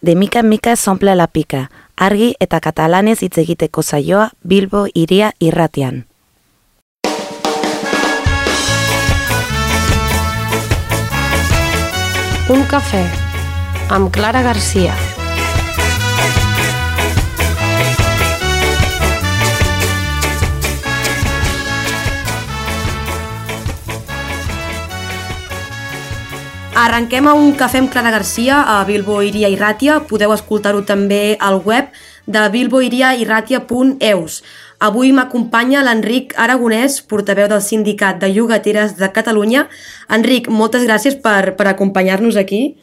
de mica en mica s'omple la pica, argi eta katalanez hitz egiteko saioa Bilbo iria irratian. Un cafè amb Clara Garcia. Arrenquem a un cafè amb Clara Garcia a Bilbo Iria i Ràtia. Podeu escoltar-ho també al web de bilboiriairratia.eus. Avui m'acompanya l'Enric Aragonès, portaveu del Sindicat de Llogateres de Catalunya. Enric, moltes gràcies per, per acompanyar-nos aquí.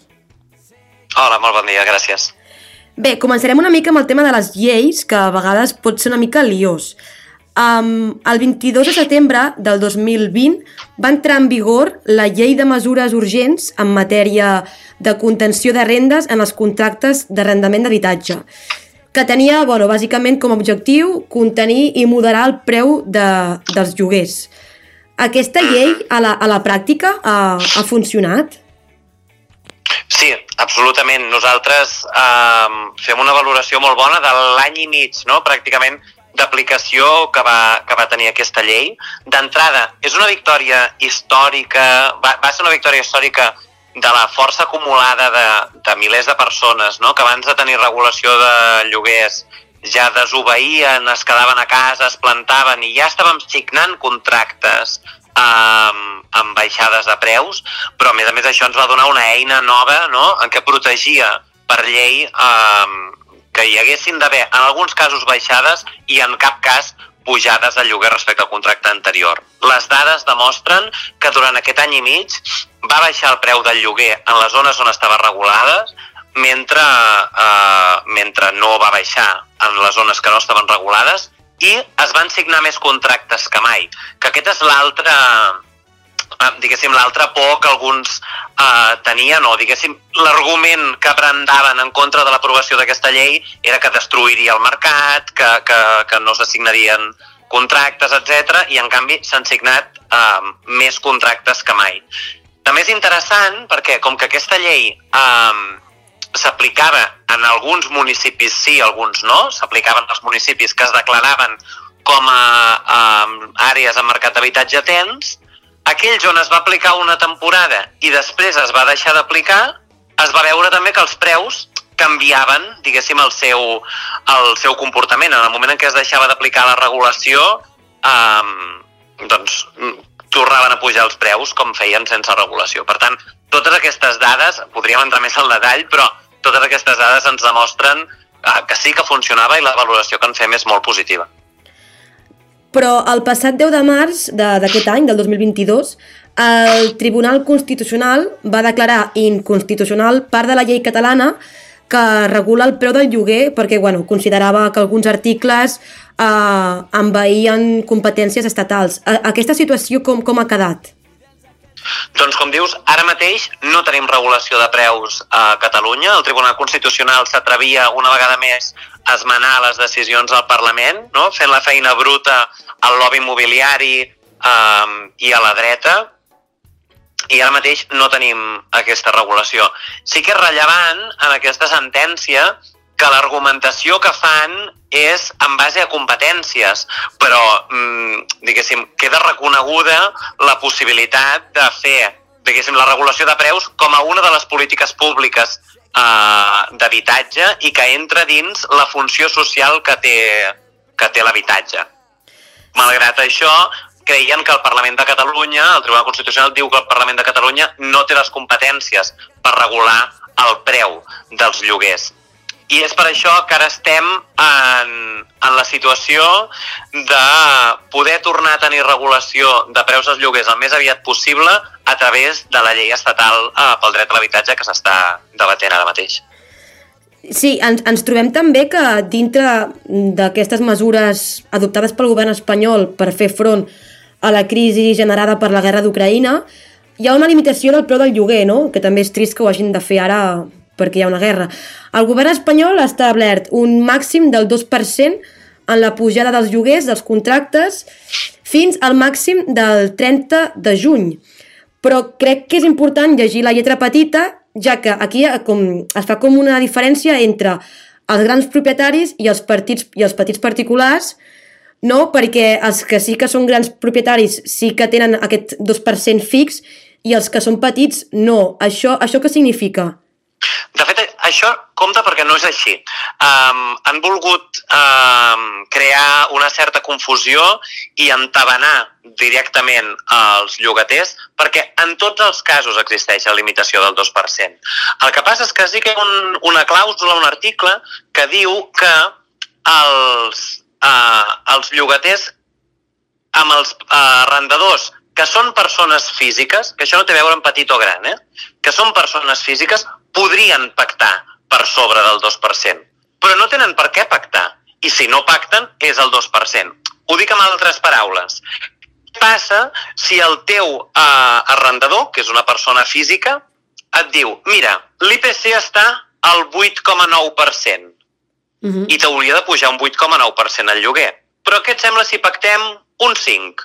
Hola, molt bon dia, gràcies. Bé, començarem una mica amb el tema de les lleis, que a vegades pot ser una mica liós. Um, el 22 de setembre del 2020 va entrar en vigor la llei de mesures urgents en matèria de contenció de rendes en els contractes d'arrendament d'habitatge, que tenia, bueno, bàsicament com a objectiu contenir i moderar el preu de, dels lloguers. Aquesta llei a la, a la pràctica ha, ha funcionat? Sí, absolutament. Nosaltres eh, fem una valoració molt bona de l'any i mig, no? pràcticament d'aplicació que, va, que va tenir aquesta llei. D'entrada, és una victòria històrica, va, va ser una victòria històrica de la força acumulada de, de milers de persones, no? que abans de tenir regulació de lloguers ja desobeïen, es quedaven a casa, es plantaven i ja estàvem signant contractes amb, amb baixades de preus, però a més a més això ens va donar una eina nova no? en què protegia per llei eh, que hi haguessin d'haver en alguns casos baixades i en cap cas pujades de lloguer respecte al contracte anterior. Les dades demostren que durant aquest any i mig va baixar el preu del lloguer en les zones on estava regulades mentre, eh, mentre no va baixar en les zones que no estaven regulades i es van signar més contractes que mai. Que aquest és l'altre eh, diguéssim, l'altra por que alguns eh, tenien, o diguéssim, l'argument que brandaven en contra de l'aprovació d'aquesta llei era que destruiria el mercat, que, que, que no s'assignarien contractes, etc i en canvi s'han signat eh, més contractes que mai. També és interessant perquè com que aquesta llei eh, s'aplicava en alguns municipis sí, alguns no, s'aplicaven als municipis que es declaraven com a eh, àrees amb mercat d'habitatge tens, aquells on es va aplicar una temporada i després es va deixar d'aplicar, es va veure també que els preus canviaven, diguéssim, el seu, el seu comportament. En el moment en què es deixava d'aplicar la regulació, eh, doncs tornaven a pujar els preus com feien sense regulació. Per tant, totes aquestes dades, podríem entrar més al detall, però totes aquestes dades ens demostren eh, que sí que funcionava i la valoració que en fem és molt positiva. Però el passat 10 de març d'aquest any, del 2022, el Tribunal Constitucional va declarar inconstitucional part de la llei catalana que regula el preu del lloguer perquè bueno, considerava que alguns articles eh, envaïen competències estatals. Aquesta situació com, com ha quedat? Doncs com dius, ara mateix no tenim regulació de preus a Catalunya. El Tribunal Constitucional s'atrevia una vegada més a esmenar les decisions del Parlament, no? fent la feina bruta al lobby immobiliari eh, i a la dreta, i ara mateix no tenim aquesta regulació. Sí que és rellevant en aquesta sentència que l'argumentació que fan és en base a competències, però, mm, diguéssim, queda reconeguda la possibilitat de fer, diguéssim, la regulació de preus com a una de les polítiques públiques eh, d'habitatge i que entra dins la funció social que té, que té l'habitatge. Malgrat això, creien que el Parlament de Catalunya, el Tribunal Constitucional diu que el Parlament de Catalunya no té les competències per regular el preu dels lloguers. I és per això que ara estem en, en la situació de poder tornar a tenir regulació de preus dels lloguers el més aviat possible a través de la llei estatal eh, pel dret a l'habitatge que s'està debatent ara mateix. Sí, ens, ens trobem també que dintre d'aquestes mesures adoptades pel govern espanyol per fer front a la crisi generada per la guerra d'Ucraïna, hi ha una limitació del preu del lloguer, no? que també és trist que ho hagin de fer ara perquè hi ha una guerra. El govern espanyol ha establert un màxim del 2% en la pujada dels lloguers, dels contractes, fins al màxim del 30 de juny. Però crec que és important llegir la lletra petita, ja que aquí com, es fa com una diferència entre els grans propietaris i els, partits, i els petits particulars, no? perquè els que sí que són grans propietaris sí que tenen aquest 2% fix i els que són petits no. Això, això què significa? De fet, això compta perquè no és així. Um, han volgut um, crear una certa confusió i entabanar directament als llogaters perquè en tots els casos existeix la limitació del 2%. El que passa és que sí que hi ha un, una clàusula, un article, que diu que els, uh, els llogaters amb els uh, arrendadors que són persones físiques, que això no té a veure amb petit o gran, eh? que són persones físiques, podrien pactar per sobre del 2%, però no tenen per què pactar. I si no pacten, és el 2%. Ho dic amb altres paraules. Què passa si el teu eh, arrendador, que és una persona física, et diu, mira, l'IPC està al 8,9% uh -huh. i t'hauria de pujar un 8,9% el lloguer. Però què et sembla si pactem un 5?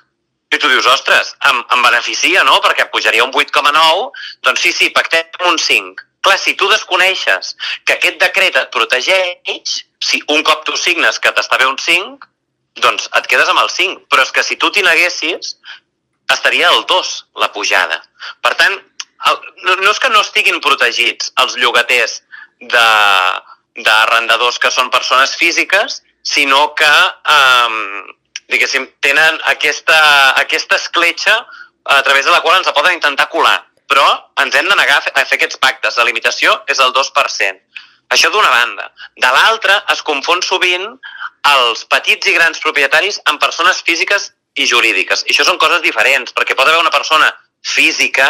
I tu dius, ostres, em, em beneficia, no?, perquè pujaria un 8,9, doncs sí, sí, pactem un 5. Clar, si tu desconeixes que aquest decret et protegeix, si un cop tu signes que t'està bé un 5, doncs et quedes amb el 5. Però és que si tu t'hi neguessis, estaria el 2, la pujada. Per tant, el, no, és que no estiguin protegits els llogaters d'arrendadors que són persones físiques, sinó que, eh, diguéssim, tenen aquesta, aquesta escletxa a través de la qual ens poden intentar colar però ens hem de negar a fer aquests pactes. La limitació és el 2%. Això d'una banda. De l'altra, es confon sovint els petits i grans propietaris amb persones físiques i jurídiques. I això són coses diferents, perquè pot haver una persona física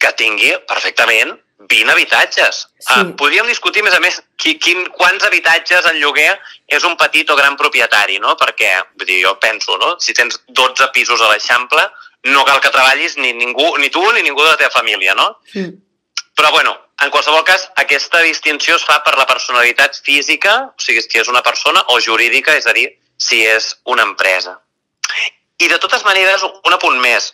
que tingui perfectament 20 habitatges. Sí. Uh, podríem discutir, més a més, qui, quin, quants habitatges en lloguer és un petit o gran propietari, no? Perquè, vull dir, jo penso, no? Si tens 12 pisos a l'Eixample, no cal que treballis ni ningú, ni tu ni ningú de la teva família, no? Mm. Però, bueno, en qualsevol cas, aquesta distinció es fa per la personalitat física, o sigui, si és una persona, o jurídica, és a dir, si és una empresa. I de totes maneres, un apunt més.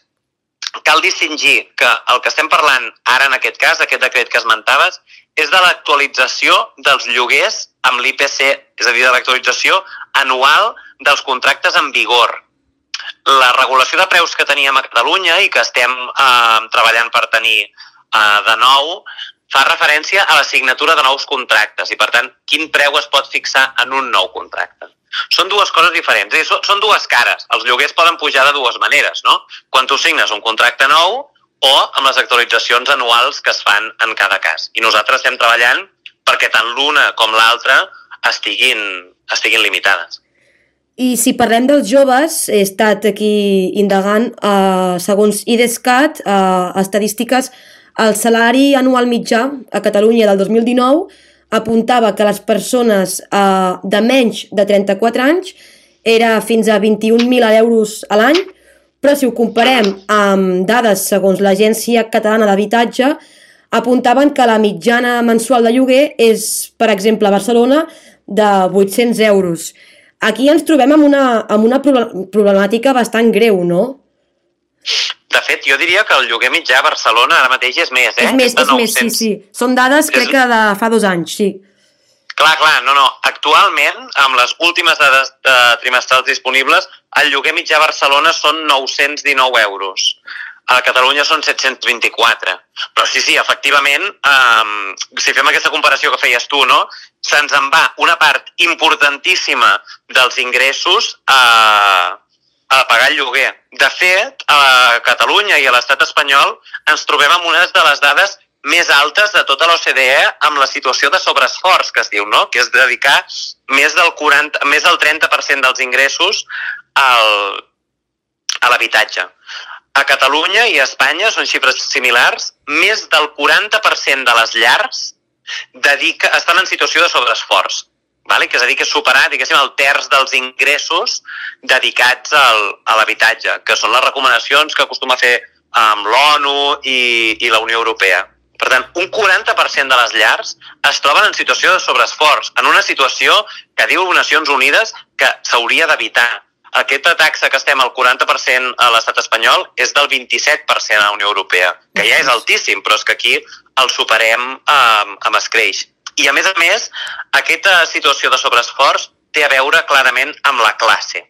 Cal distingir que el que estem parlant ara en aquest cas, aquest decret que esmentaves, és de l'actualització dels lloguers amb l'IPC, és a dir, de l'actualització anual dels contractes en vigor la regulació de preus que teníem a Catalunya i que estem eh, treballant per tenir eh, de nou fa referència a la signatura de nous contractes i, per tant, quin preu es pot fixar en un nou contracte. Són dues coses diferents, és dir, són dues cares. Els lloguers poden pujar de dues maneres, no? Quan tu signes un contracte nou o amb les actualitzacions anuals que es fan en cada cas. I nosaltres estem treballant perquè tant l'una com l'altra estiguin, estiguin limitades. I si parlem dels joves, he estat aquí indagant, eh, segons IDESCAT, eh, estadístiques, el salari anual mitjà a Catalunya del 2019 apuntava que les persones eh, de menys de 34 anys era fins a 21.000 euros a l'any, però si ho comparem amb dades segons l'Agència Catalana d'Habitatge, apuntaven que la mitjana mensual de lloguer és, per exemple, a Barcelona, de 800 euros. Aquí ens trobem amb una, amb una problemàtica bastant greu, no? De fet, jo diria que el lloguer mitjà a Barcelona ara mateix és més, eh? És més, és, és més, sí, sí. Són dades, és... crec que de fa dos anys, sí. Clar, clar, no, no. Actualment, amb les últimes dades de trimestrals disponibles, el lloguer mitjà a Barcelona són 919 euros. A Catalunya són 724. Però sí, sí, efectivament, um, si fem aquesta comparació que feies tu, no? Se'ns en va una part importantíssima dels ingressos a, a pagar el lloguer. De fet, a Catalunya i a l'estat espanyol ens trobem amb unes de les dades més altes de tota l'OCDE amb la situació de sobreesforç, que es diu, no? que és dedicar més del, 40, més del 30% dels ingressos al, a l'habitatge. A Catalunya i a Espanya són xifres similars, més del 40% de les llars dedica, estan en situació de sobreesforç, vale? que és a dir, que superar diguéssim, el terç dels ingressos dedicats al, a l'habitatge, que són les recomanacions que acostuma a fer amb l'ONU i, i la Unió Europea. Per tant, un 40% de les llars es troben en situació de sobreesforç, en una situació que diu Nacions Unides que s'hauria d'evitar. Aquesta taxa que estem al 40% a l'estat espanyol és del 27% a la Unió Europea, que ja és altíssim, però és que aquí el superem eh, amb escreix. I a més a més, aquesta situació de sobreesforç té a veure clarament amb la classe.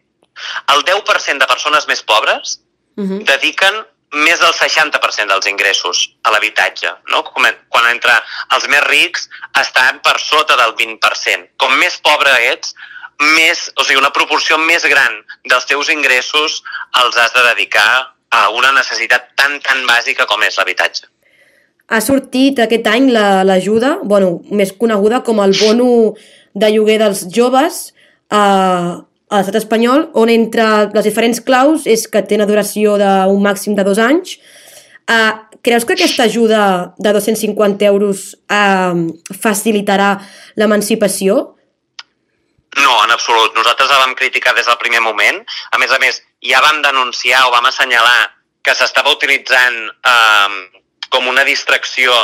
El 10% de persones més pobres uh -huh. dediquen més del 60% dels ingressos a l'habitatge. No? Quan entre els més rics estan per sota del 20%. Com més pobre ets, més, o sigui, una proporció més gran dels teus ingressos els has de dedicar a una necessitat tan, tan bàsica com és l'habitatge. Ha sortit aquest any l'ajuda, la, bueno, més coneguda com el bono de lloguer dels joves eh, a l'estat espanyol, on entre les diferents claus és que té una duració d'un màxim de dos anys. Eh, creus que aquesta ajuda de 250 euros eh, facilitarà l'emancipació? No, en absolut. Nosaltres la vam criticar des del primer moment. A més a més, ja vam denunciar o vam assenyalar que s'estava utilitzant eh, com una distracció.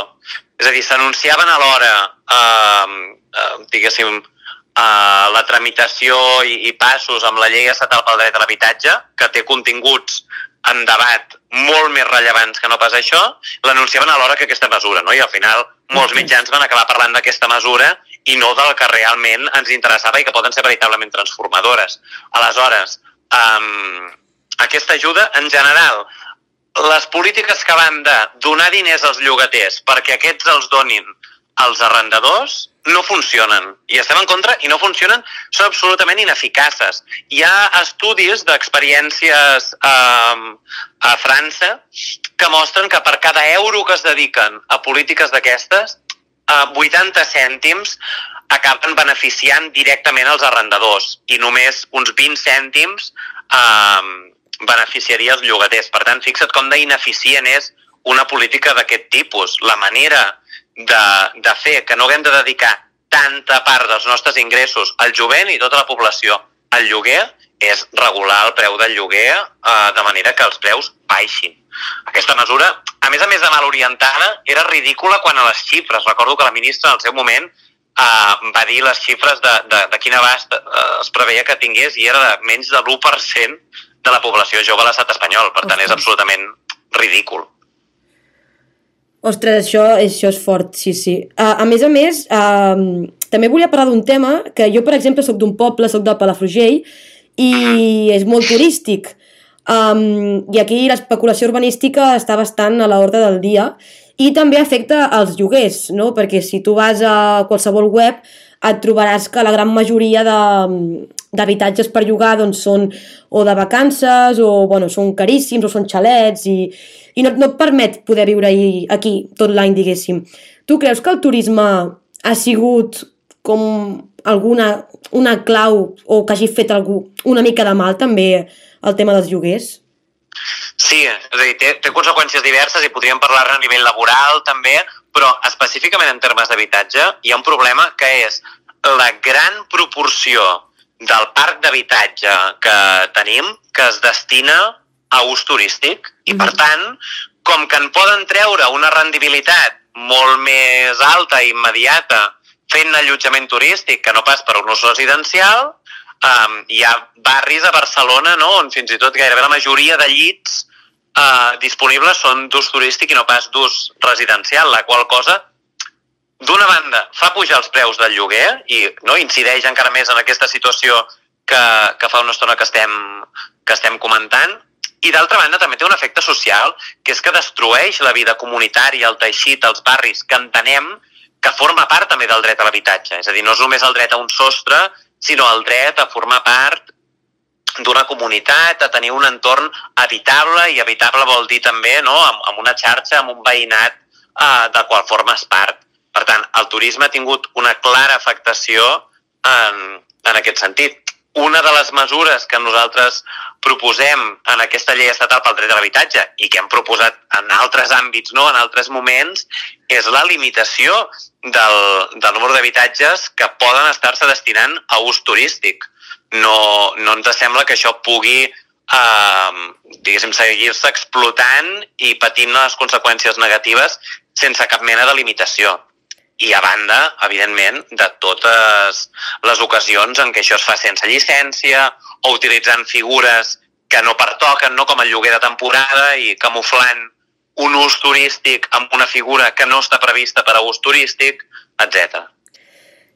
És a dir, s'anunciaven alhora, eh, eh, diguéssim, eh, la tramitació i, i passos amb la llei estatal pel dret a l'habitatge, que té continguts en debat molt més rellevants que no pas això, l'anunciaven alhora que aquesta mesura, no? I al final molts mitjans van acabar parlant d'aquesta mesura i no del que realment ens interessava i que poden ser veritablement transformadores. Aleshores, um, aquesta ajuda, en general, les polítiques que van de donar diners als llogaters perquè aquests els donin als arrendadors no funcionen. I estem en contra i no funcionen, són absolutament ineficaces. Hi ha estudis d'experiències um, a França que mostren que per cada euro que es dediquen a polítiques d'aquestes, eh, 80 cèntims acaben beneficiant directament els arrendadors i només uns 20 cèntims eh, beneficiaria els llogaters. Per tant, fixa't com d'ineficient és una política d'aquest tipus. La manera de, de fer que no haguem de dedicar tanta part dels nostres ingressos al jovent i tota la població al lloguer és regular el preu del lloguer eh, de manera que els preus baixin. Aquesta mesura, a més a més de mal orientada, era ridícula quan a les xifres. Recordo que la ministra, en el seu moment, eh, va dir les xifres de, de, de quin abast eh, es preveia que tingués i era de menys de l'1% de la població jove a l'estat espanyol. Per tant, és absolutament ridícul. Ostres, això, això és fort, sí, sí. Uh, a més a més, uh, també volia parlar d'un tema que jo, per exemple, sóc d'un poble, sóc de Palafrugell, i és molt turístic. Um, I aquí l'especulació urbanística està bastant a l'ordre del dia i també afecta als lloguers, no? perquè si tu vas a qualsevol web et trobaràs que la gran majoria d'habitatges per llogar doncs, són o de vacances o bueno, són caríssims o són xalets i, i no, no et permet poder viure aquí tot l'any, diguéssim. Tu creus que el turisme ha sigut com alguna una clau o que hagi fet algú una mica de mal també el tema dels lloguers? Sí, és a dir, té, té conseqüències diverses i podríem parlar-ne a nivell laboral també, però específicament en termes d'habitatge hi ha un problema que és la gran proporció del parc d'habitatge que tenim que es destina a ús turístic i, per mhm. tant, com que en poden treure una rendibilitat molt més alta i immediata fent allotjament turístic que no pas per un ús residencial, um, hi ha barris a Barcelona no? on fins i tot gairebé la majoria de llits uh, disponibles són d'ús turístic i no pas d'ús residencial, la qual cosa d'una banda fa pujar els preus del lloguer i no incideix encara més en aquesta situació que, que fa una estona que estem, que estem comentant i d'altra banda també té un efecte social que és que destrueix la vida comunitària, el teixit, els barris que entenem que forma part també del dret a l'habitatge. És a dir, no és només el dret a un sostre, sinó el dret a formar part d'una comunitat, a tenir un entorn habitable, i habitable vol dir també no, amb, amb una xarxa, amb un veïnat eh, del qual formes part. Per tant, el turisme ha tingut una clara afectació en, en aquest sentit. Una de les mesures que nosaltres proposem en aquesta llei estatal pel dret a l'habitatge i que hem proposat en altres àmbits, no, en altres moments, és la limitació del, del número d'habitatges que poden estar-se destinant a ús turístic. No, no ens sembla que això pugui eh, seguir-se explotant i patint les conseqüències negatives sense cap mena de limitació. i a banda, evidentment, de totes les ocasions en què això es fa sense llicència o utilitzant figures que no pertoquen, no com el lloguer de temporada i camuflant un ús turístic amb una figura que no està prevista per a ús turístic, etc.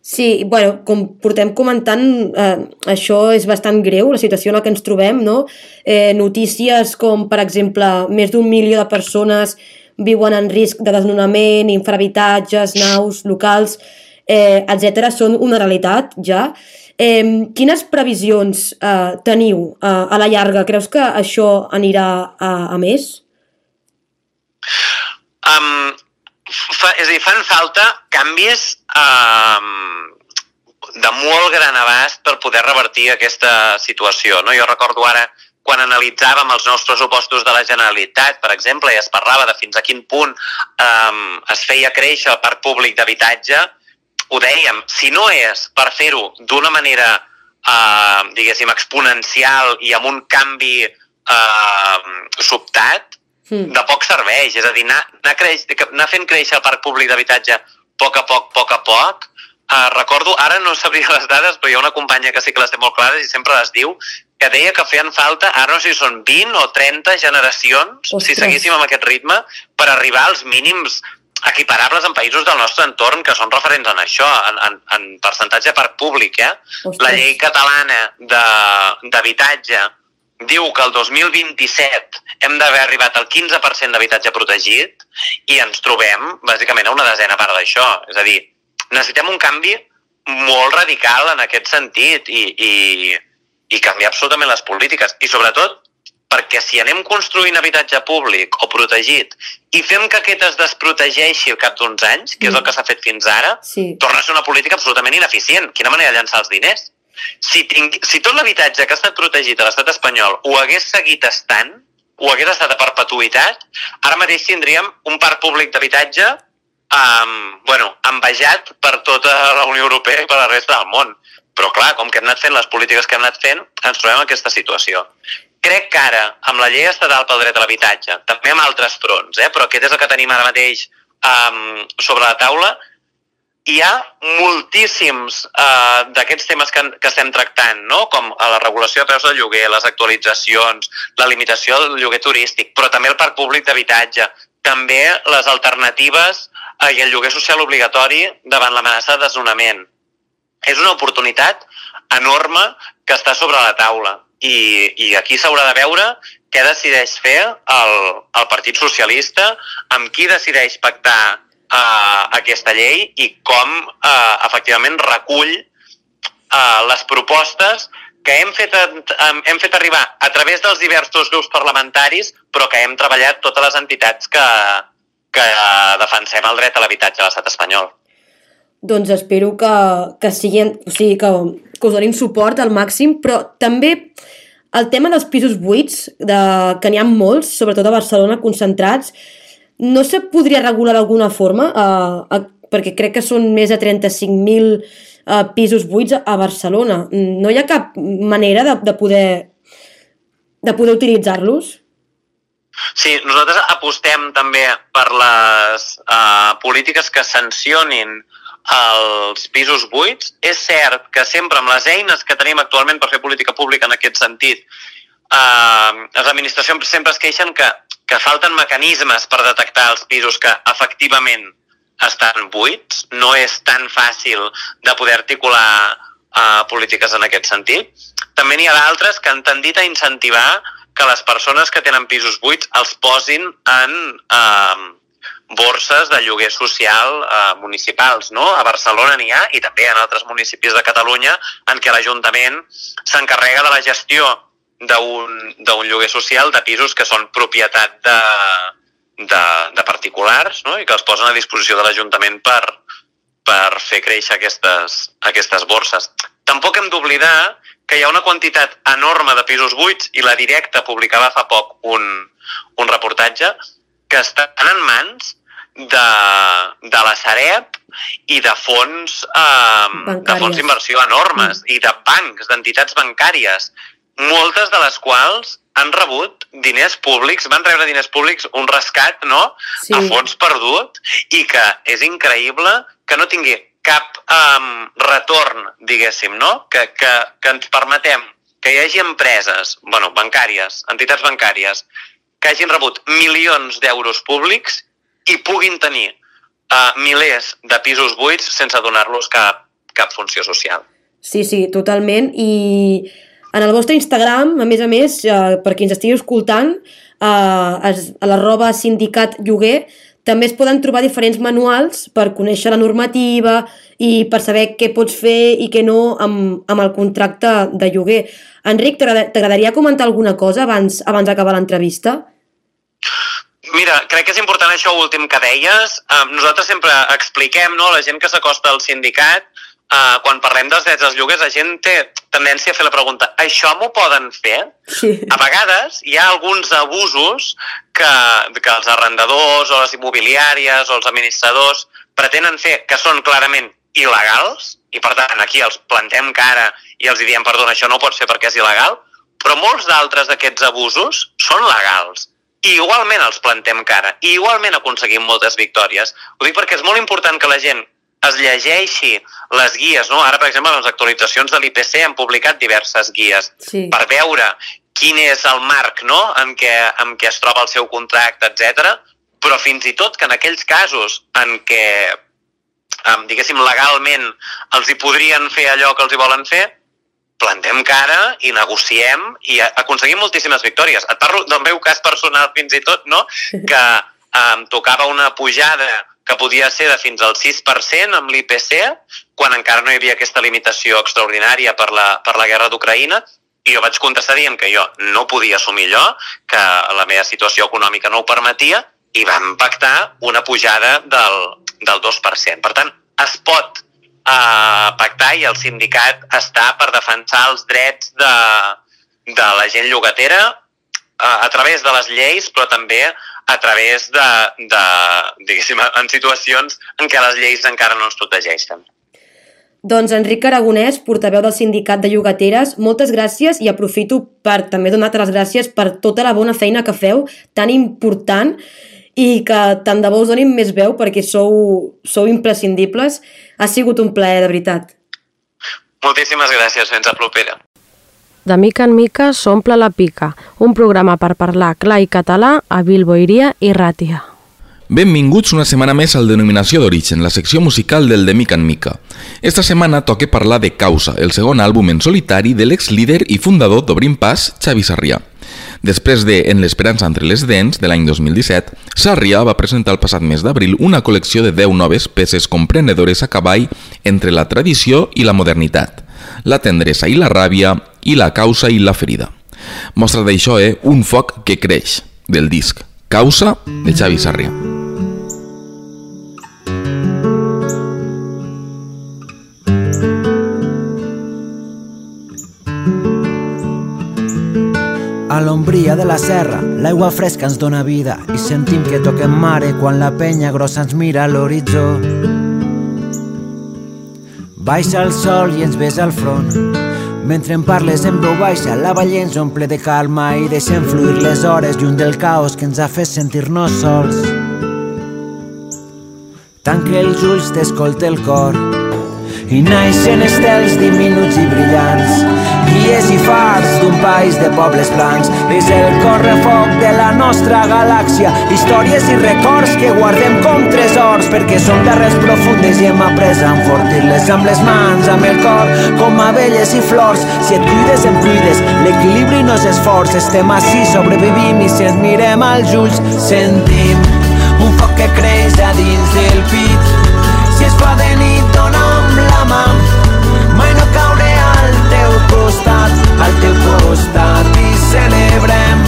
Sí, bueno, com portem comentant, eh, això és bastant greu, la situació en la que ens trobem, no? Eh, notícies com, per exemple, més d'un milió de persones viuen en risc de desnonament, infrahabitatges, naus, locals, eh, etc. són una realitat ja. Eh, quines previsions eh, teniu eh, a la llarga? Creus que això anirà a, a més? Um, fa, és a dir, fan falta canvis um, de molt gran abast per poder revertir aquesta situació. No? Jo recordo ara quan analitzàvem els nous pressupostos de la Generalitat, per exemple, i es parlava de fins a quin punt um, es feia créixer el parc públic d'habitatge, ho dèiem, si no és per fer-ho d'una manera, uh, diguéssim, exponencial i amb un canvi uh, sobtat, mm. de poc serveix. És a dir, anar, anar, creix, anar fent créixer el parc públic d'habitatge a poc a poc, poc a poc, Uh, recordo, ara no sabria les dades, però hi ha una companya que sí que les té molt clares i sempre les diu, que deia que feien falta, ara no sé si són 20 o 30 generacions, Ostres. si seguíssim amb aquest ritme, per arribar als mínims equiparables en països del nostre entorn que són referents en això, en, en, en percentatge parc públic. Eh? La llei catalana d'habitatge diu que el 2027 hem d'haver arribat al 15% d'habitatge protegit i ens trobem, bàsicament, a una desena part d'això. És a dir, necessitem un canvi molt radical en aquest sentit i, i, i canviar absolutament les polítiques. I sobretot perquè si anem construint habitatge públic o protegit i fem que aquest es desprotegeixi al cap d'uns anys, que és el mm. que s'ha fet fins ara, sí. torna a ser una política absolutament ineficient. Quina manera de llançar els diners? Si, ting... si tot l'habitatge que ha estat protegit a l'estat espanyol ho hagués seguit estant, ho hagués estat a perpetuïtat, ara mateix tindríem un parc públic d'habitatge um, bueno, envejat per tota la Unió Europea i per la resta del món. Però clar, com que hem anat fent les polítiques que hem anat fent, ens trobem en aquesta situació. Crec que ara, amb la llei estatal pel dret a l'habitatge, també amb altres fronts, eh, però aquest és el que tenim ara mateix um, sobre la taula, hi ha moltíssims uh, d'aquests temes que, que estem tractant, no? com la regulació de preus del lloguer, les actualitzacions, la limitació del lloguer turístic, però també el parc públic d'habitatge, també les alternatives Ah, i el lloguer social obligatori davant l'amenaça de desnonament. És una oportunitat enorme que està sobre la taula i, i aquí s'haurà de veure què decideix fer el, el Partit Socialista, amb qui decideix pactar uh, aquesta llei i com uh, efectivament recull uh, les propostes que hem fet, hem fet arribar a través dels diversos grups parlamentaris, però que hem treballat totes les entitats que, que defensem el dret a l'habitatge a l'estat espanyol. Doncs espero que, que, siguin, o sigui, que, que us donin suport al màxim, però també el tema dels pisos buits, de, que n'hi ha molts, sobretot a Barcelona, concentrats, no se podria regular d'alguna forma? Eh, eh, perquè crec que són més de 35.000 eh, pisos buits a Barcelona. No hi ha cap manera de, de poder de poder utilitzar-los? Sí, nosaltres apostem també per les uh, polítiques que sancionin els pisos buits. És cert que sempre amb les eines que tenim actualment per fer política pública en aquest sentit, uh, les administracions sempre es queixen que, que falten mecanismes per detectar els pisos que efectivament estan buits. No és tan fàcil de poder articular uh, polítiques en aquest sentit. També n'hi ha d'altres que han tendit a incentivar que les persones que tenen pisos buits els posin en eh, borses de lloguer social eh, municipals. No? A Barcelona n'hi ha i també en altres municipis de Catalunya en què l'Ajuntament s'encarrega de la gestió d'un lloguer social de pisos que són propietat de, de, de particulars no? i que els posen a disposició de l'Ajuntament per, per fer créixer aquestes, aquestes borses. Tampoc hem d'oblidar que hi ha una quantitat enorme de pisos buits i la directa publicava fa poc un, un reportatge que estan en mans de, de la Sareb i de fons, eh, de fons d'inversió enormes mm. i de bancs, d'entitats bancàries, moltes de les quals han rebut diners públics, van rebre diners públics, un rescat, no?, sí. a fons perdut, i que és increïble que no tingui cap um, retorn, diguéssim, no? Que, que, que ens permetem que hi hagi empreses, bueno, bancàries, entitats bancàries, que hagin rebut milions d'euros públics i puguin tenir uh, milers de pisos buits sense donar-los cap, cap funció social. Sí, sí, totalment. I en el vostre Instagram, a més a més, eh, per qui ens estigui escoltant, eh, a l'arroba sindicat lloguer, també es poden trobar diferents manuals per conèixer la normativa i per saber què pots fer i què no amb, amb el contracte de lloguer. Enric, t'agradaria comentar alguna cosa abans, abans d'acabar l'entrevista? Mira, crec que és important això últim que deies. Nosaltres sempre expliquem, no?, la gent que s'acosta al sindicat, uh, quan parlem dels drets dels lloguers, la gent té tendència a fer la pregunta això m'ho poden fer? Sí. A vegades hi ha alguns abusos que, que els arrendadors o les immobiliàries o els administradors pretenen fer que són clarament il·legals i per tant aquí els plantem cara i els diem perdona, això no ho pots fer perquè és il·legal, però molts d'altres d'aquests abusos són legals i igualment els plantem cara, i igualment aconseguim moltes victòries. Ho dic perquè és molt important que la gent es llegeixi les guies, no? Ara, per exemple, les actualitzacions de l'IPC han publicat diverses guies sí. per veure quin és el marc no? en, què, en què es troba el seu contracte, etc. però fins i tot que en aquells casos en què, diguéssim, legalment els hi podrien fer allò que els hi volen fer, plantem cara i negociem i aconseguim moltíssimes victòries. Et parlo del meu cas personal fins i tot, no? que em tocava una pujada que podia ser de fins al 6% amb l'IPC, quan encara no hi havia aquesta limitació extraordinària per la, per la guerra d'Ucraïna, i jo vaig contestar dient que jo no podia assumir allò, que la meva situació econòmica no ho permetia, i vam pactar una pujada del, del 2%. Per tant, es pot eh, pactar i el sindicat està per defensar els drets de, de la gent llogatera eh, a través de les lleis, però també a través de, de diguéssim, en situacions en què les lleis encara no ens protegeixen. Doncs Enric Aragonès, portaveu del Sindicat de Llogateres, moltes gràcies i aprofito per també donar-te les gràcies per tota la bona feina que feu, tan important, i que tant de bo us donin més veu perquè sou, sou imprescindibles. Ha sigut un plaer, de veritat. Moltíssimes gràcies, fins a propera. De mica en mica s'omple la pica, un programa per parlar clar i català a Bilboiria i Ràtia. Benvinguts una setmana més al Denominació d'Origen, la secció musical del De Mica en Mica. Esta setmana toca parlar de Causa, el segon àlbum en solitari de l'ex-líder i fundador d'Obrim Pas, Xavi Sarrià. Després de En l'esperança entre les dents, de l'any 2017, Sarrià va presentar el passat mes d'abril una col·lecció de 10 noves peces comprenedores a cavall entre la tradició i la modernitat, la tendresa i la ràbia, i la causa i la ferida. Mostra d'això eh, Un foc que creix, del disc Causa, de Xavi Sarrià. A l'ombria de la serra, l'aigua fresca ens dóna vida i sentim que toquem mare quan la penya grossa ens mira a l'horitzó. Baixa el sol i ens besa al front mentre em parles en veu baixa, la vall ens omple de calma i deixem fluir les hores lluny del caos que ens ha fet sentir-nos sols. Tanque els ulls, t'escolta el cor i naixen estels diminuts i brillants guies i fars d'un país de pobles blancs. És el correfoc de la nostra galàxia. Històries i records que guardem com tresors perquè som d'arrels profundes i hem après a enfortir-les amb les mans, amb el cor com abelles i flors. Si et cuides em cuides. L'equilibri no és esforç. Estem així, sobrevivim i si ens mirem als ulls sentim un foc que creix a dins del pit. Si es fa de nit dona'm la mà al teu costat i celebrem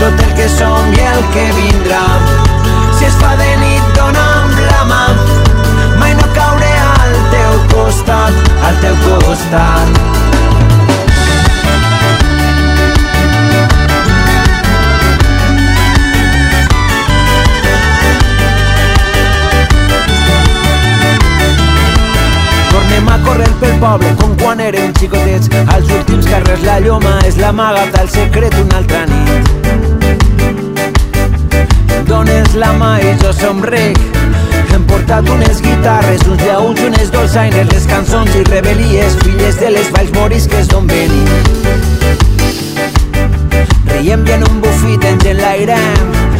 tot el que som i el que vindrà. Si es fa de nit dona'm la mà. Mai no cauré al teu costat al teu costat corrent pel poble com quan érem xicotets. Als últims carrers la lloma és la maga del secret una altra nit. Dones la mà i jo somric. Em portat unes guitarres, uns llauts, unes dolçaines, les cançons i rebel·lies, filles de les valls morisques d'on venim. Riem i en un bufit ens enlairem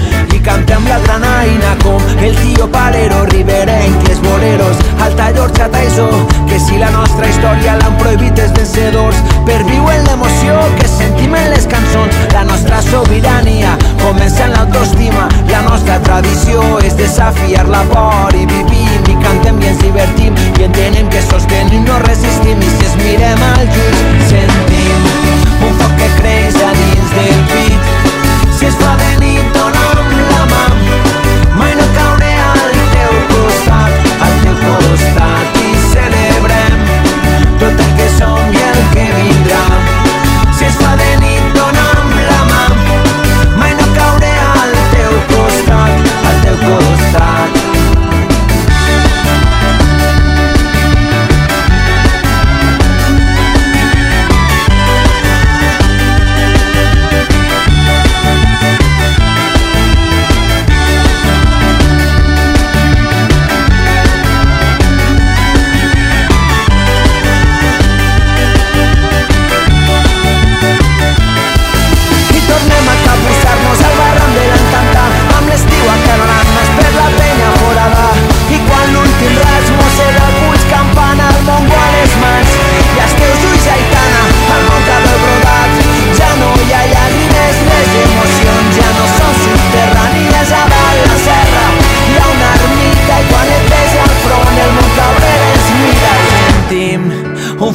i cantem la granaina com el tio Palero, riberenc, les boleros, Alta Llorja, Taisó, que si la nostra història l'han prohibit els vencedors, per viure l'emoció que sentim en les cançons, la nostra sobirania comença en l'autoestima, la nostra tradició és desafiar la por i vivim i cantem i ens divertim i entenem que sostenim no resistim i si es mirem al lluny sentim un foc que creix a teu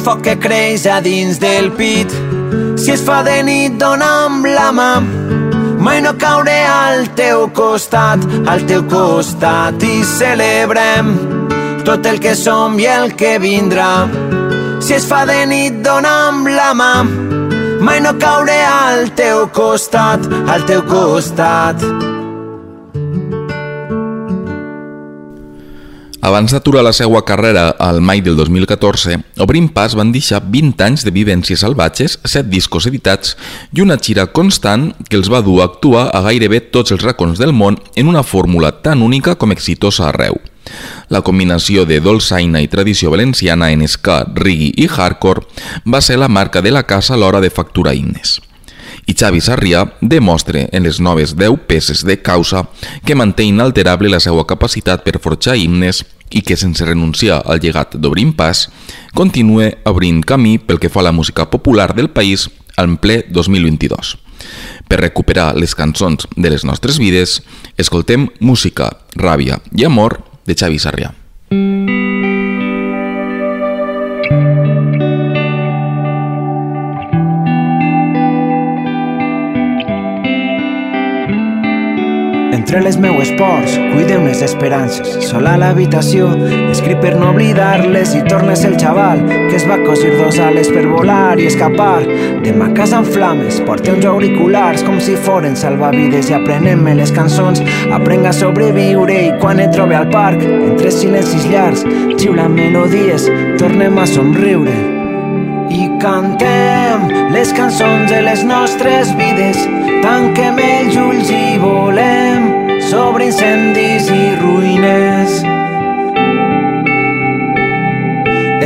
foc que creix a dins del pit si es fa de nit, dona'm la mà. Mai no cauré al teu costat, al teu costat i celebrem tot el que som i el que vindrà. Si es fa de nit, dona'm la mà. Mai no cauré al teu costat, al teu costat. Abans d'aturar la seva carrera al mai del 2014, Obrim Pas van deixar 20 anys de vivències salvatges, 7 discos editats i una gira constant que els va dur a actuar a gairebé tots els racons del món en una fórmula tan única com exitosa arreu. La combinació de dolçaina i tradició valenciana en ska, reggae i hardcore va ser la marca de la casa a l'hora de facturar himnes i Xavi Sarrià demostra en les noves 10 peces de causa que manté inalterable la seva capacitat per forjar himnes i que sense renunciar al llegat d'Obrim Pas continua obrint camí pel que fa a la música popular del país en ple 2022. Per recuperar les cançons de les nostres vides, escoltem música, ràbia i amor de Xavi Sarrià. Entre les meues pors, cuidem les esperances. Sol a l'habitació, escric per no oblidar-les i tornes el xaval que es va cosir dos ales per volar i escapar. Demà casa en flames, porta uns auriculars com si foren salvavides i aprenem-me les cançons. Aprenc a sobreviure i quan et trobe al parc, entre silencis llargs, xiulant melodies, tornem a somriure i cantem les cançons de les nostres vides. Tanquem els ulls i volem sobre incendis i ruïnes.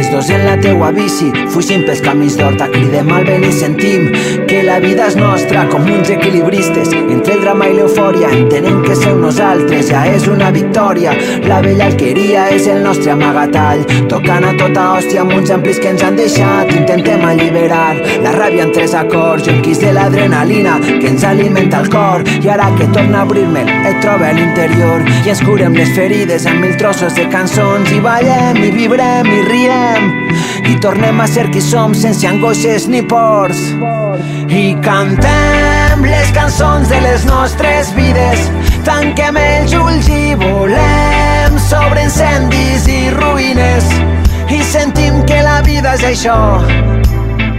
Els dos en la teua bici, fugim pels camins d'horta, cridem al vent i sentim que la vida és nostra com uns equilibristes. Entre el drama i l'eufòria entenem que ser nosaltres ja és una victòria. La vella alqueria és el nostre amagatall, tocant a tota hòstia amb uns amplis que ens han deixat. Intentem alliberar la ràbia en tres acords, jonquis de l'adrenalina que ens alimenta el cor. I ara que torna a obrir-me'l, et troba a l'interior i ens curem les ferides amb mil trossos de cançons i ballem i vibrem i riem i tornem a ser qui som sense angoixes ni pors. I cantem les cançons de les nostres vides. Tanquem els ulls i volem sobre incendis i ruïnes. I sentim que la vida és això.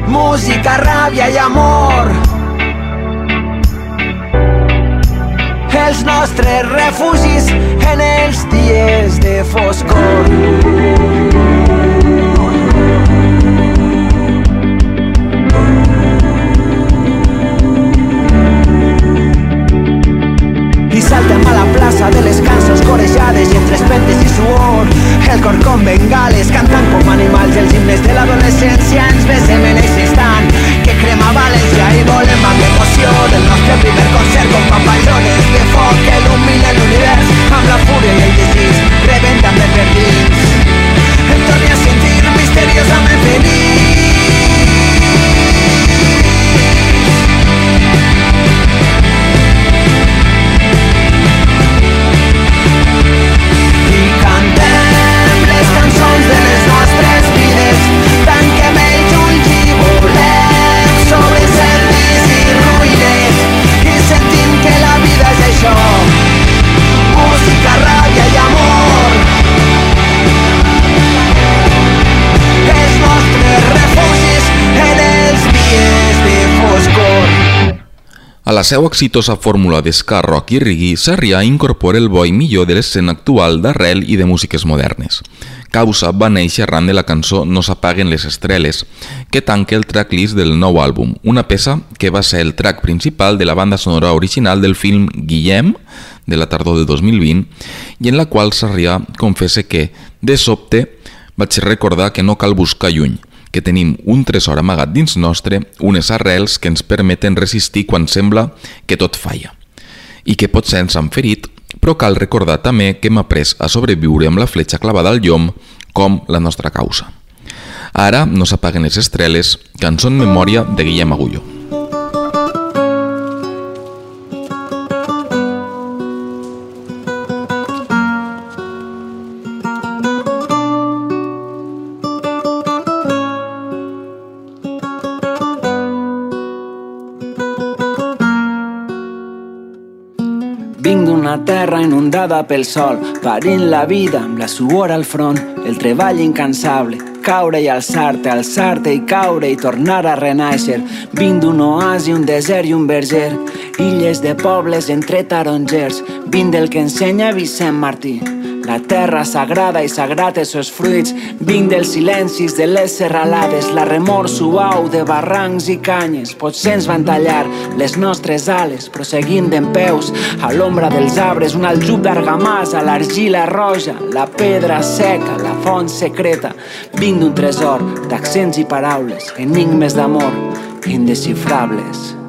Música, ràbia i amor. Els nostres refugis en els dies de foscor. salten a la plaza, de les cançons y entre espetes y suor el cor com bengales canta seva exitosa fórmula d'esca, rock i reggae, Sarrià incorpora el bo i millor de l'escena actual d'arrel i de músiques modernes. Causa va néixer arran de la cançó No s'apaguen les estreles, que tanca el tracklist del nou àlbum, una peça que va ser el track principal de la banda sonora original del film Guillem, de la tardor del 2020, i en la qual Sarrià confessa que, de sobte, vaig recordar que no cal buscar lluny, que tenim un tresor amagat dins nostre, unes arrels que ens permeten resistir quan sembla que tot falla. I que potser ens han ferit, però cal recordar també que hem après a sobreviure amb la fletxa clavada al llom com la nostra causa. Ara no s'apaguen les estreles, cançó en memòria de Guillem Agullo. Terra inundada pel sol, parint la vida amb la suor al front, el treball incansable, caure i alçar-te, alçar-te i caure i tornar a renaixer. Vinc d'un oasi, un desert i un verger, illes de pobles entre tarongers, vinc del que ensenya Vicent Martí. La terra sagrada i sagrat els seus fruits, vinc dels silencis de les serralades, la remor suau de barrancs i canyes. Potser ens van tallar les nostres ales, però seguim d'en peus a l'ombra dels arbres, un aljub d'argamassa, l'argila roja, la pedra seca, la font secreta. Vinc d'un tresor d'accents i paraules, enigmes d'amor indescifrables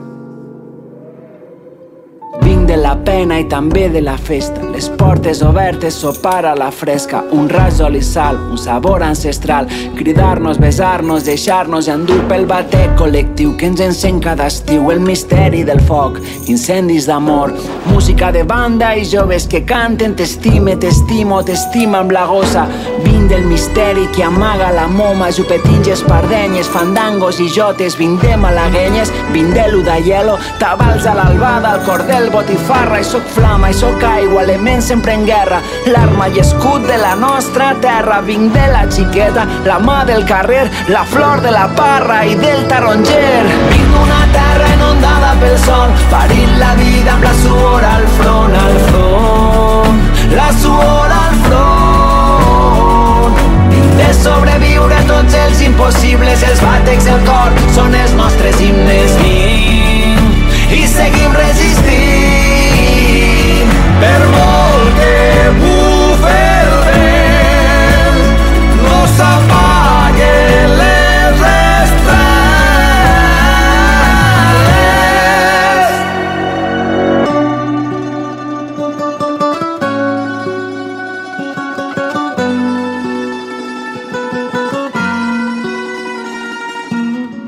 pena i també de la festa. Les portes obertes, sopar a la fresca, un raig d'oli sal, un sabor ancestral, cridar-nos, besar-nos, deixar-nos endur pel bater. Col·lectiu que ens encén cada estiu, el misteri del foc, incendis d'amor, música de banda i joves que canten. T'estime, t'estimo, t'estima amb la gossa, vin del misteri que amaga la moma, jupetins, espardenyes, fandangos i jotes, vinc de malaguenyes, vinc de l'udaielo, tabals a l'albada, al cordel, botifarra i sóc flama i sóc aigua, element sempre en guerra, l'arma i escut de la nostra terra. Vinc de la xiqueta, la mà del carrer, la flor de la parra i del taronger. Vinc d'una terra inundada pel sol, parint la vida amb la suor al front, al front, la suor al front. Vinc de sobreviure tots els impossibles, els bàtecs del cor són els nostres himnes. Vinc i seguim resistint per molt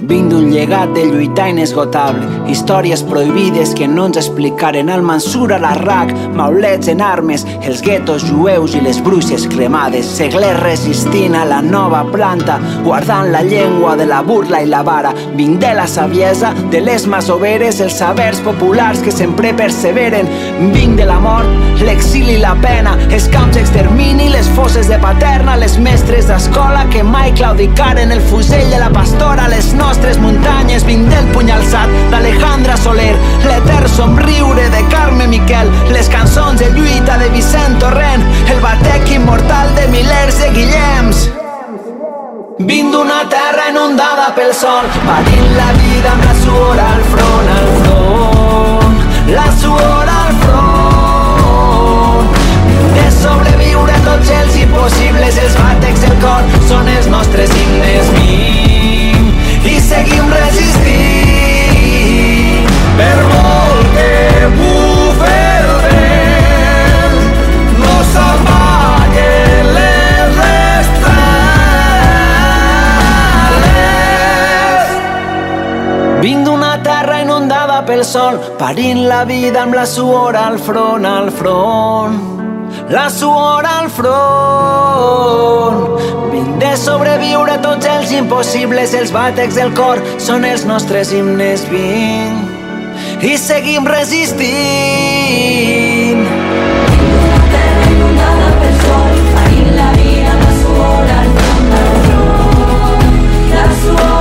Vinc d'un llegat de lluitar inesgotable, històries prohibides que no ens explicaren. Al Mansur a l'Arrac, maulets en armes, els guetos jueus i les bruixes cremades, seglers resistint a la nova planta, guardant la llengua de la burla i la vara, vinc de la saviesa, de les masoveres, els sabers populars que sempre perseveren, vinc de la mort, l'exili i la pena, els camps d'extermini, les fosses de paterna, les mestres d'escola que mai claudicaren el fusell de la pastora, les nostres nostres muntanyes vinc del puny alçat d'Alejandra Soler, l'etern somriure de Carme Miquel, les cançons de lluita de Vicent Torrent, el batec immortal de milers de Guillems. Vinc d'una terra inundada pel sol, patint la vida amb la suor al front, al front, la suor al front. De sobreviure tots els impossibles, els batecs del cor són els nostres himnes. Vinc i seguim resistint. Per molt que bufe el vent no s'apaguen les estrelles. Vinc d'una terra inundada pel sol parint la vida amb la suor al front, al front la suor al front. Vinc de sobreviure tots els impossibles, els bàtecs del cor són els nostres himnes. Vinc i seguim resistint. Terra inundada la vida la suor al front, la suor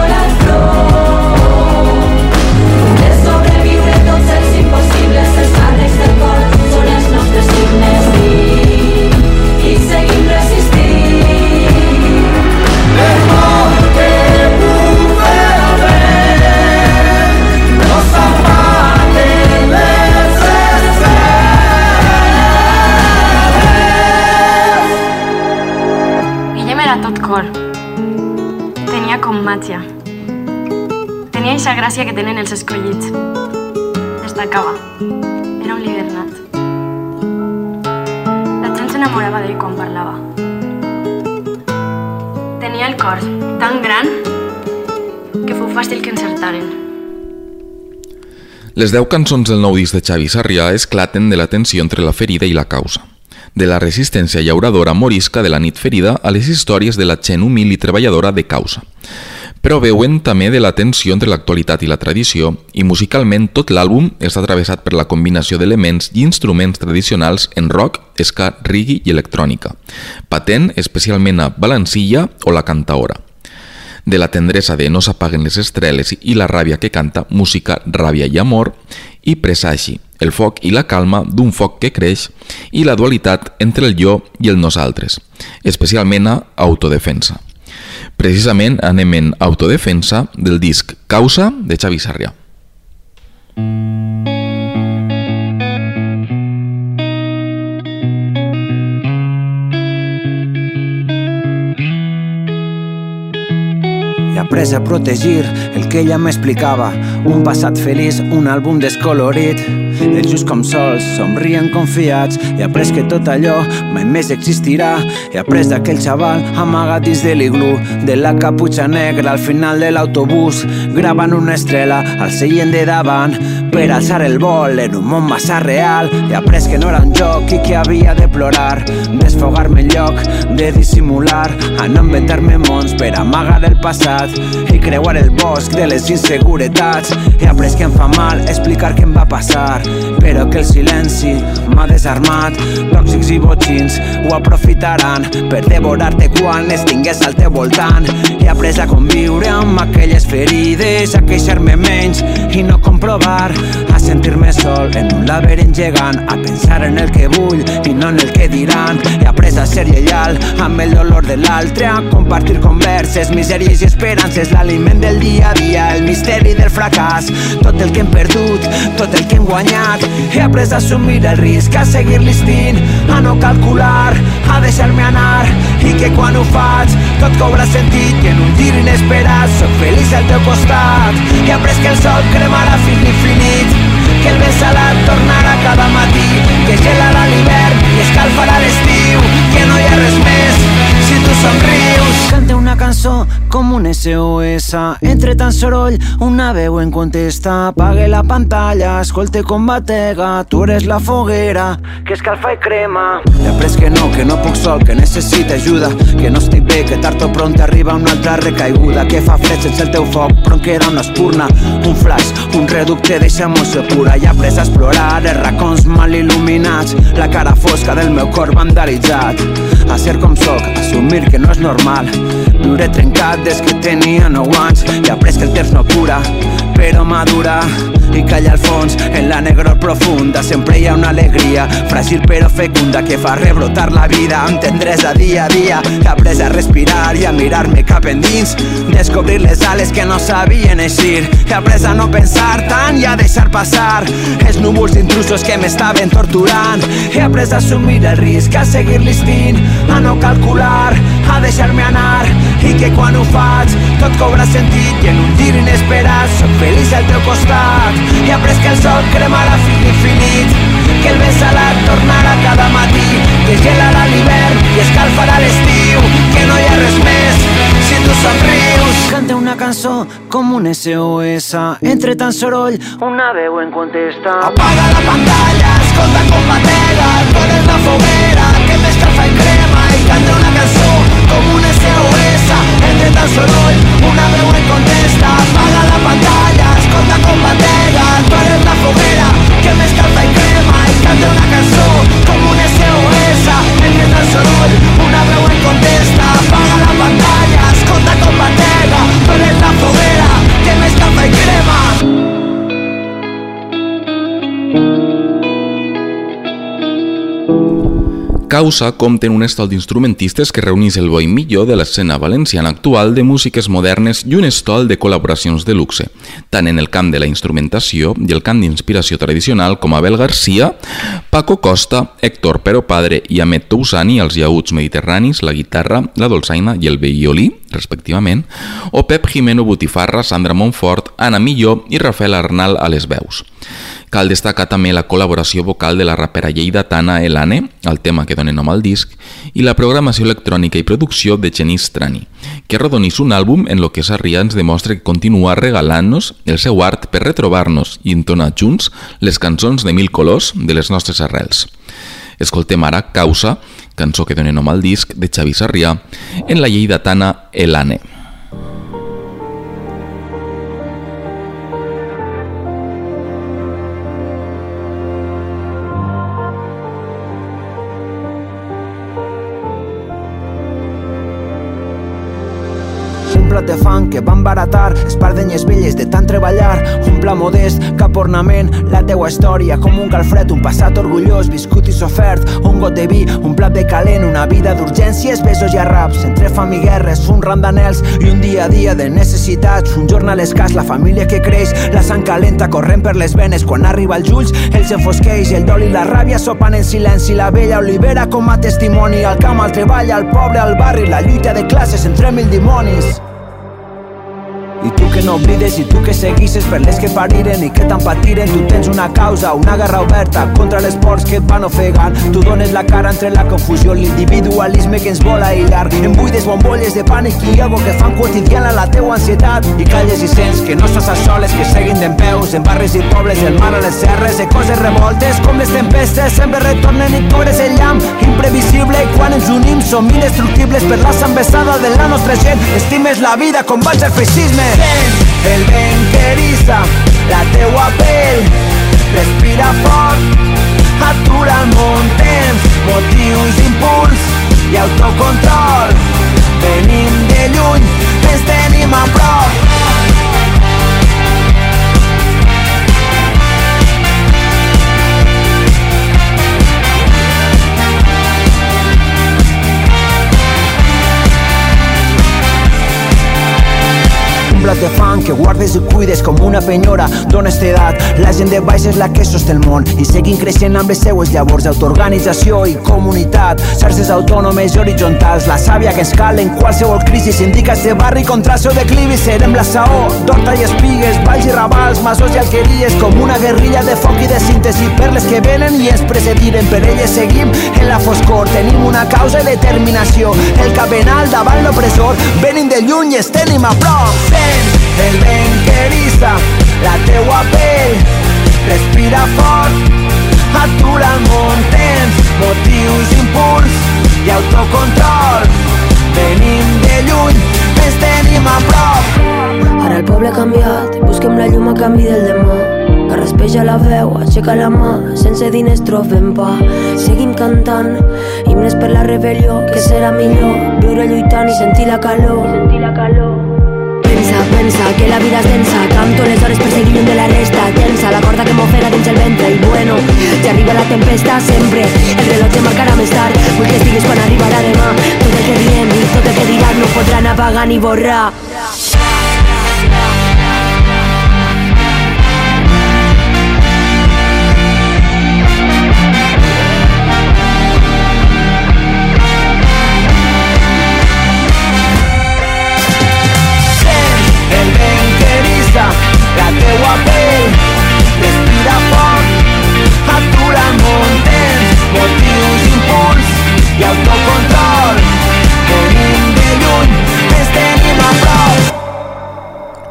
com màgia. Tenia eixa gràcia que tenen els escollits. Destacava. Era un líder nat. La gent s'enamorava d'ell quan parlava. Tenia el cor tan gran que fou fàcil que encertaren. Les deu cançons del nou disc de Xavi Sarrià esclaten de la tensió entre la ferida i la causa. De la resistència llauradora morisca de la nit ferida a les històries de la gent humil i treballadora de causa. Però veuen també de la tensió entre l'actualitat i la tradició i musicalment tot l'àlbum està travessat per la combinació d'elements i instruments tradicionals en rock, ska, reggae i electrònica, patent especialment a Balancilla o la Cantaora de la tendresa de No s'apaguen les estreles i la ràbia que canta música, ràbia i amor, i presagi, el foc i la calma d'un foc que creix i la dualitat entre el jo i el nosaltres, especialment a autodefensa. Precisament anem en autodefensa del disc Causa de Xavi Sarrià. Après a protegir el que ella m'explicava Un passat feliç, un àlbum descolorit Ells just com sols, somrien confiats. He après que tot allò mai més existirà. He après d'aquell xaval amagat dins de l'iglú De la caputxa negra al final de l'autobús Gravant una estrela al seient de davant Per alçar el vol en un món massa real. He après que no era un joc i que havia de plorar Desfogar-me en lloc de dissimular A no inventar-me mons per amagar el passat i creuar el bosc de les inseguretats. He après que em fa mal explicar què em va passar però que el silenci m'ha desarmat. Tòxics i botxins ho aprofitaran per devorar-te quan estigués al teu voltant. He après a conviure amb aquelles ferides a queixar-me menys i no comprovar a sentir-me sol en un laberint gegant a pensar en el que vull i no en el que diran. He après a ser lleial amb el dolor de l'altre a compartir converses, misèries i esperances, l'aliment del dia a dia, el misteri del fracàs, tot el que hem perdut, tot el que hem guanyat. He après a assumir el risc, a seguir l'instint, a no calcular, a deixar-me anar, i que quan ho faig tot cobra sentit, que en un gir inesperat soc feliç al teu costat. He après que el sol cremarà fins l'infinit, que el vent salat tornarà cada matí, que gelarà l'hivern i escalfarà l'estiu, que no hi ha res més somrius. Canta una cançó com un SOS Entre tant soroll, una veu en contesta. Apague la pantalla, escolte com batega. Tu eres la foguera que escalfa i crema. He après que no, que no puc sol, que necessita ajuda. Que no estic bé, que tard o pront arriba una altra recaiguda. Que fa fred sense el teu foc, però em queda una espurna. Un flash, un reducte deixa emoció pura. I he après a explorar els racons mal La cara fosca del meu cor vandalitzat. A ser com sóc, assumir que no és normal. Viure trencat des que tenia 9 anys i après que el temps no cura però madura i calla al fons. En la negror profunda sempre hi ha una alegria. Fràgil però fecunda que fa rebrotar la vida. Amb tendresa dia a dia he après a respirar i a mirar-me cap endins. Descobrir les ales que no sabien eixir. He après a no pensar tant i a deixar passar els núvols intrusos que m'estaven torturant. He après a assumir el risc a seguir l'instint a no calcular a deixar-me anar i que quan ho faig tot cobra sentit i en un gir inesperat soc feliç al teu costat. I après que el sol cremarà fins l'infinit que el vent salat tornarà cada matí que gelarà l'hivern i escalfarà l'estiu que no hi ha res més si tu somrius. Canta una cançó com un SOS entre tant soroll una veu en contesta. Apaga la pantalla escolta com batega eres la foguera que m'escalfa i crema i canta una cançó com un SOS entre tant soroll una veu en contesta apaga la pantalla escolta com batega tu eres la foguera que m'escalfa i crema i canta una cançó com un SOS entre tant soroll una veu en contesta apaga la pantalla escolta com batega tu eres la foguera que m'escalfa i crema Causa compta en un estol d'instrumentistes que reunís el bo i millor de l'escena valenciana actual de músiques modernes i un estol de col·laboracions de luxe, tant en el camp de la instrumentació i el camp d'inspiració tradicional com Abel Garcia, Paco Costa, Héctor Pero Padre i Ahmed Tousani als llaüts mediterranis, la guitarra, la dolçaina i el violí, respectivament, o Pep Jimeno Botifarra, Sandra Montfort, Anna Milló i Rafael Arnal a les veus. Cal destacar també la col·laboració vocal de la rapera lleidatana Elane, el tema que dona nom al disc, i la programació electrònica i producció de Jenny Strani, que rodonís un àlbum en lo que Sarrià ens demostra que continua regalant-nos el seu art per retrobar-nos i entonar junts les cançons de mil colors de les nostres arrels. Escoltem ara Causa, cançó que dona nom al disc de Xavi Sarrià, en la lleidatana Elane. plat fang que van baratar espardenyes velles de tant treballar. Un pla modest, cap ornament la teua història. Com un calfred un passat orgullós, viscut i sofert. Un got de vi, un plat de calent una vida d'urgències, besos i arraps. Entre fam i guerres, un ram d'anels i un dia a dia de necessitats. Un jornal escàs, la família que creix. La sang calenta corrent per les venes. Quan arriba els ulls, els enfosqueix el dol i la ràbia sopan en silenci. La vella olivera com a testimoni. Al camp, al treball, al poble, al barri la lluita de classes entre mil dimonis no oblides i tu que seguisses per les que pariren i que tant patiren. Tu tens una causa, una guerra oberta contra les ports que et van ofegant. Tu dones la cara entre la confusió l'individualisme que ens vol aïllar en buides bombolles de pànic i algo que fan quotidiana la teua ansietat. I calles i sents que no estàs a soles que seguin d'en peus en barris i pobles el mar a les serres de coses revoltes com les tempestes. Sempre retornen i tu eres el llamp imprevisible. I quan ens unim som indestructibles per la sambessada de la nostra gent. Estimes la vida, combats el feixisme. Sent el vent que eriça la teua pell Respira fort, atura el món Tens motius, impuls i autocontrol. Venim de lluny, ens tenim a prop plat de fang que guardes i cuides com una penyora d'honestedat. La gent de baix és la que sosté el món i seguim creixent amb les seues llavors d'autoorganització i comunitat. Xarxes autònomes i horitzontals, la sàvia que ens cal en qualsevol crisi s'indica este barri contra el seu declivi. Serem la saó, d'horta i espigues, valls i ravals, masos i alqueries, com una guerrilla de foc i de síntesi per les que venen i ens precediren. Per elles seguim en la foscor, tenim una causa i determinació. El cap ben alt davant l'opressor, venim de lluny i estem a prop. Sent el vent que eriça la teua pell, respira fort, atura el món, tens motius, impuls i autocontrol. Venim de lluny, ens tenim a prop. Ara el poble ha canviat, busquem la llum a canvi del demà. Que raspeja la veu, aixeca la mà, sense diners trobem pa. Seguim cantant, himnes per la rebel·lió, que serà millor viure lluitant i sentir la calor. Sentir la calor. Pensa, pensa, que la vida és densa. Canto les hores perseguint de la resta. Tensa la corda que m'ofega dins el ventre. I bueno, ja arriba la tempesta sempre. El rellotge marcarà més tard. Vull que estiguis quan arribarà demà. Tot el que diem i tot el que diran No podran apagar ni borrar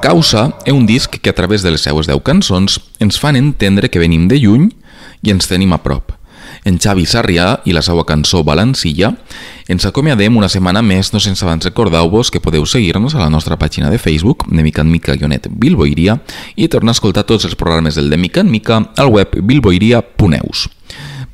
Causa és un disc que a través de les seues 10 cançons ens fan entendre que venim de lluny i ens tenim a prop. En Xavi Sarrià i la seva cançó Balancilla ens acomiadem una setmana més, no sense abans recordeu-vos que podeu seguir-nos a la nostra pàgina de Facebook, de mica en mica guionet Bilboiria, i tornar a escoltar tots els programes del de mica en mica al web bilboiria.eus.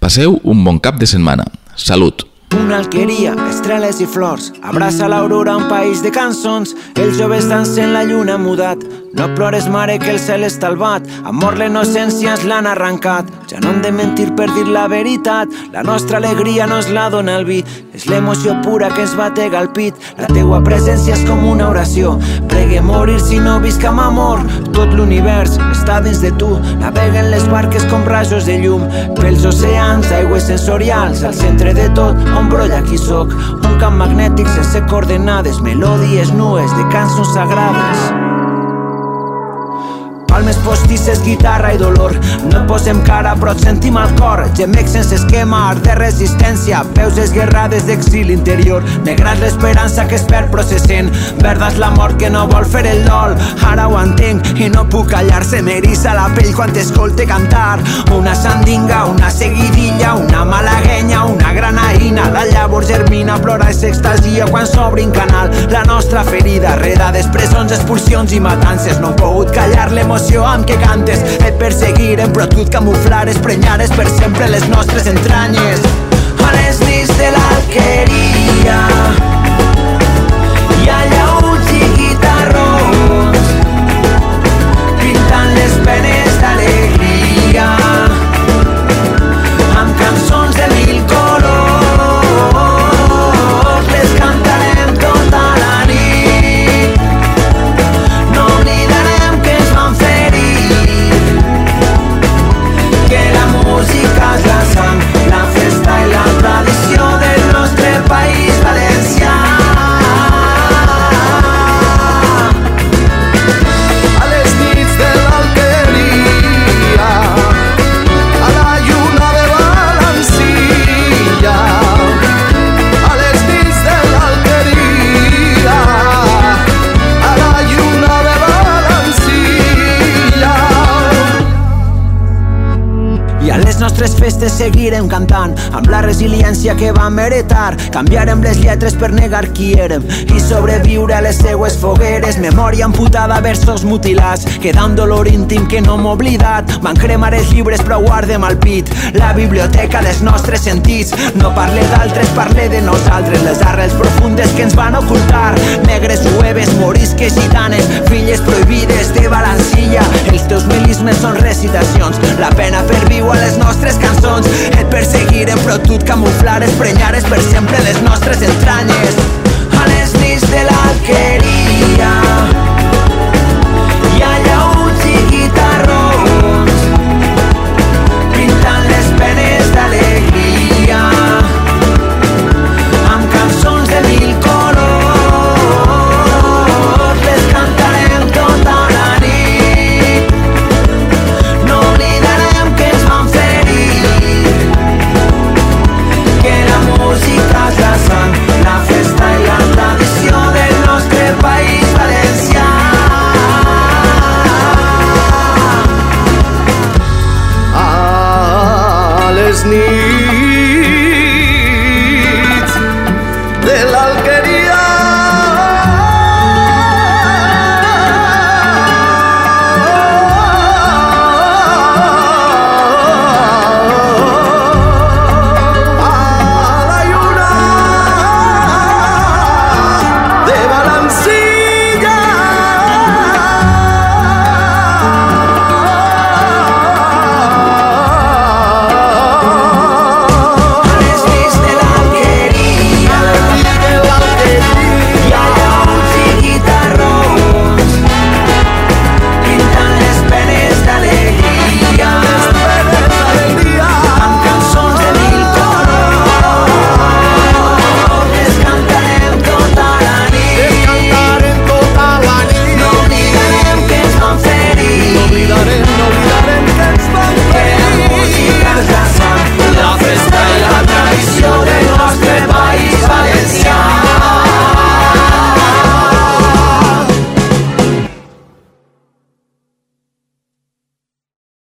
Passeu un bon cap de setmana. Salut! Una alqueria, estreles i flors. Abraça l'aurora, un país de cançons. Els joves dansen la lluna mudat. No plores, mare, que el cel està albat. Amor, l'innocència ens l'han arrencat. Ja no hem de mentir per dir la veritat. La nostra alegria no és la dona el vi. És l'emoció pura que ens batega al pit. La teua presència és com una oració. Pregue morir si no visc amb amor. Tot l'univers està dins de tu. Naveguen les barques com rajos de llum. Pels oceans, aigües sensorials. Al centre de tot, on embrolla qui sóc Un camp magnètic sense coordenades Melodies nues de cançons sagrades. Palmes postisses, guitarra i dolor. No et posem cara però et sentim al cor. Gemec sense esquema, art de resistència. Peus esguerrades d'exili interior. Negrat l'esperança que es perd processent Verdes la mort que no vol fer el dol. Ara ho entenc i no puc callar Se m'erissa la pell quan t'escolte cantar. Una sandinga, una seguidilla Una malaguenya, una granaïna La llavor germina, plora i s'extasia Quan s'obrin canal. La nostra ferida Redades, presons, expulsions i matances. No he pogut callar l'emoció amb què cantes. Et perseguirem però tu et camuflares Prenyares per sempre les nostres entranyes. A les nits de l'alqueria. Hi ha llauts i guitarrons Pintant les penes d'alegria la resiliència que vam heretar. Canviarem les lletres per negar qui érem i sobreviure a les seues fogueres. Memòria amputada, versos mutilats, queda un dolor íntim que no m'he oblidat. Van cremar els llibres però guardem al pit la biblioteca dels nostres sentits. No parle d'altres, parle de nosaltres, les arrels profundes que ens van ocultar. Negres jueves, morisques gitanes, filles prohibides de Balancilla. Els teus milismes són recitacions, la pena per viu a les nostres cançons. Et perseguirem però tu et hablar és prenyar és per sempre les nostres entranyes a les nits de l'alqueria.